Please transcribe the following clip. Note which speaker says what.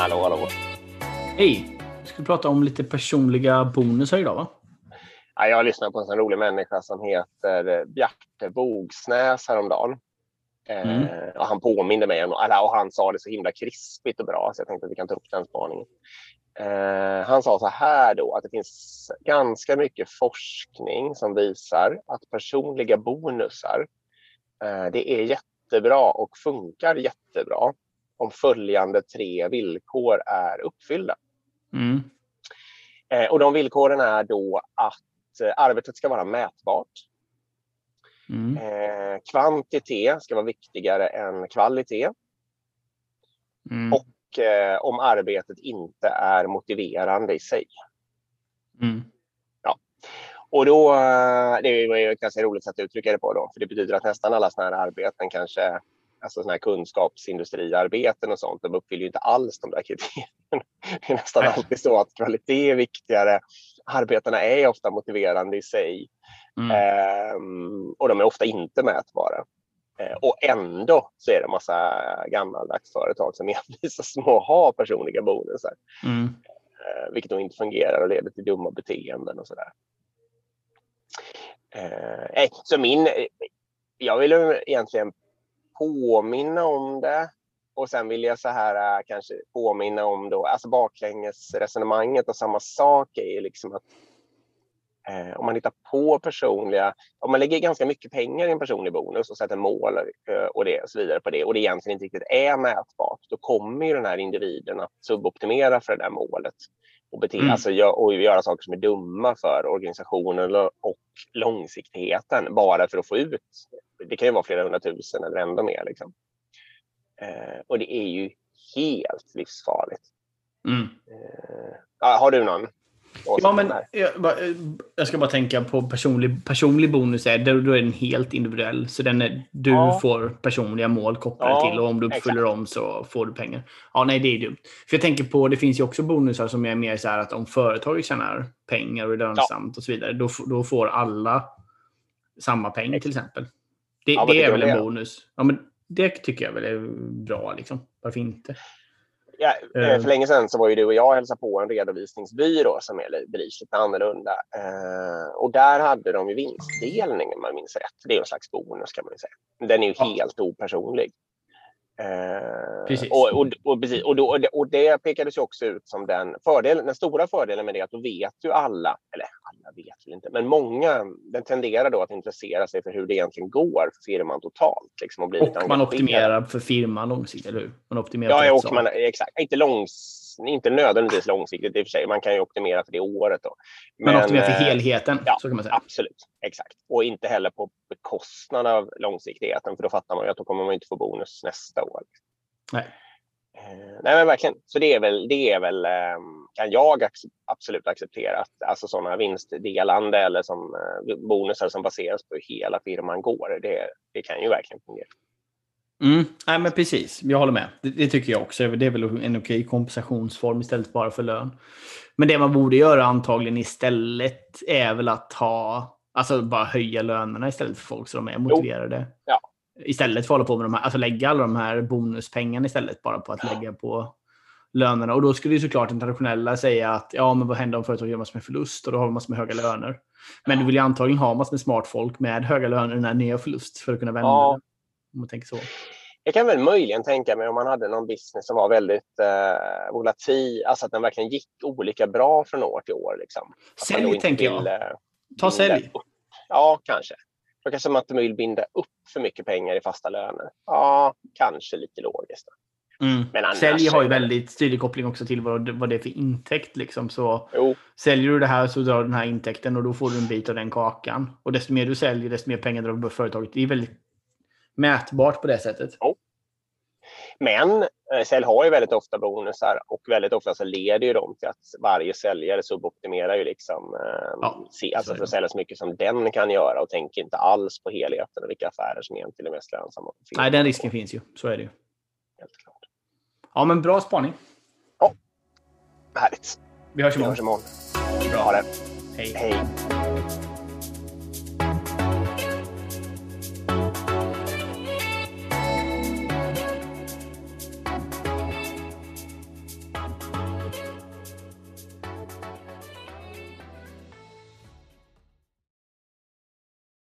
Speaker 1: Hallå, hallå.
Speaker 2: Hej! Vi ska prata om lite personliga bonusar idag, va?
Speaker 1: Ja, jag lyssnade på en sån rolig människa som heter Bjarte Bogsnäs häromdagen. Mm. Eh, och han påminde mig om, och han sa det så himla krispigt och bra så jag tänkte att vi kan ta upp den spaningen. Eh, han sa så här då att det finns ganska mycket forskning som visar att personliga bonusar, eh, det är jättebra och funkar jättebra om följande tre villkor är uppfyllda. Mm. Eh, och de villkoren är då att eh, arbetet ska vara mätbart. Mm. Eh, kvantitet ska vara viktigare än kvalitet. Mm. Och om arbetet inte är motiverande i sig. Mm. Ja. Och då, det ju ett ganska roligt sätt att uttrycka det på då, för det betyder att nästan alla sådana här arbeten kanske alltså såna här kunskapsindustriarbeten och sånt, de uppfyller ju inte alls de där kriterierna. Det är nästan alltid så att kvalitet är viktigare. Arbetena är ofta motiverande i sig mm. ehm, och de är ofta inte mätbara. Ehm, och ändå så är det massa gammaldags företag som envisas med att ha personliga bonusar. Mm. Ehm, vilket då inte fungerar och leder till dumma beteenden och sådär. Ehm, så min, jag vill egentligen påminna om det. Och sen vill jag så här äh, kanske påminna om då, alltså baklängesresonemanget och samma sak är ju liksom att eh, om man hittar på personliga, om man lägger ganska mycket pengar i en personlig bonus och sätter mål eh, och, det, och så vidare på det och det egentligen inte riktigt är mätbart, då kommer ju den här individen att suboptimera för det där målet och, bete, mm. alltså, och göra saker som är dumma för organisationen och långsiktigheten bara för att få ut. Det kan ju vara flera hundratusen eller ändå mer. Liksom. Eh, och det är ju helt livsfarligt. Mm. Eh, har du någon?
Speaker 2: Ja, men jag, jag, ska bara tänka på personlig, personlig bonus. Är, då, då är den helt individuell. Så den är, du ja. får personliga mål kopplade ja, till och om du uppfyller dem så får du pengar. Ja, nej, det är dumt. För jag tänker på, det finns ju också bonusar som är mer så här att om företaget tjänar pengar och är lönsamt ja. och så vidare, då, då får alla samma pengar till exempel. Det, det är väl en bonus. Ja, men det tycker jag väl är bra. Liksom. Varför inte?
Speaker 1: Ja, eh, för länge sedan så var ju du och jag hälsade på en redovisningsbyrå som är lite annorlunda. Eh, och där hade de ju vinstdelning om man minns rätt. Det är en slags bonus kan man säga. Den är ju ja. helt opersonlig. Precis. Och, och, och, precis, och, då, och det pekades ju också ut som den fördelen, den stora fördelen med det att då vet ju alla, eller alla väl inte, men många, den tenderar då att intressera sig för hur det egentligen går för firman totalt. Liksom, och
Speaker 2: och man optimerar för firman långsiktigt, eller hur? Man
Speaker 1: optimerar ja, och man, exakt. Inte, långs, inte nödvändigtvis långsiktigt i och för sig. Man kan ju optimera för det året. Då.
Speaker 2: Men, man optimerar för eh, helheten, ja, så kan man säga.
Speaker 1: Absolut, exakt. Och inte heller på bekostnad av långsiktigheten, för då fattar man ju att då kommer man inte få bonus nästa år. Nej. Eh, nej men verkligen. Så det är väl, det är väl ehm, kan jag absolut acceptera att alltså sådana vinstdelande eller som eh, bonusar som baseras på hur hela firman går. Det, det kan ju verkligen fungera.
Speaker 2: Mm, nej, men precis, jag håller med. Det, det, tycker jag också. Det är väl en okej kompensationsform istället bara för lön. Men det man borde göra antagligen istället är väl att ha, alltså bara höja lönerna istället för folk så de är motiverade. Jo. Ja, Istället för att hålla på med de här, alltså lägga alla de här bonuspengarna istället bara på att lägga på lönerna. Och då skulle ju såklart den traditionella säga att ja, men vad händer om företaget gör massor med förlust och då har vi massor med höga löner. Men du vill ju antagligen ha massor med smart folk med höga löner när ni har förlust för att kunna vända ja. Om man tänker så.
Speaker 1: Jag kan väl möjligen tänka mig om man hade någon business som var väldigt eh, volatil, alltså att den verkligen gick olika bra från år till år. Liksom.
Speaker 2: Sälj tänker jag. Eh, Ta sälj.
Speaker 1: Ja, kanske. Då kanske man inte vill binda upp för mycket pengar i fasta löner. Ja, kanske lite logiskt.
Speaker 2: Mm. Men annars Sälj har ju väldigt tydlig koppling också till vad, vad det är för intäkt. Liksom. Så jo. Säljer du det här så drar du den här intäkten och då får du en bit av den kakan. Och desto mer du säljer, desto mer pengar drar du på företaget. Det är väldigt mätbart på det sättet. Jo.
Speaker 1: Men eh, sälj har ju väldigt ofta bonusar och väldigt ofta så leder ju de till att varje säljare suboptimerar ju liksom, eh, ja, se, alltså för att sälja så mycket som den kan göra och tänker inte alls på helheten och vilka affärer som egentligen är mest lönsamma.
Speaker 2: Nej, den risken finns ju. Så är det ju. Helt klart. Ja, men bra spaning.
Speaker 1: Ja, härligt.
Speaker 2: Vi hörs imorgon.
Speaker 1: Vi hörs imorgon. Bra. Ha det.
Speaker 2: Hej. Hej.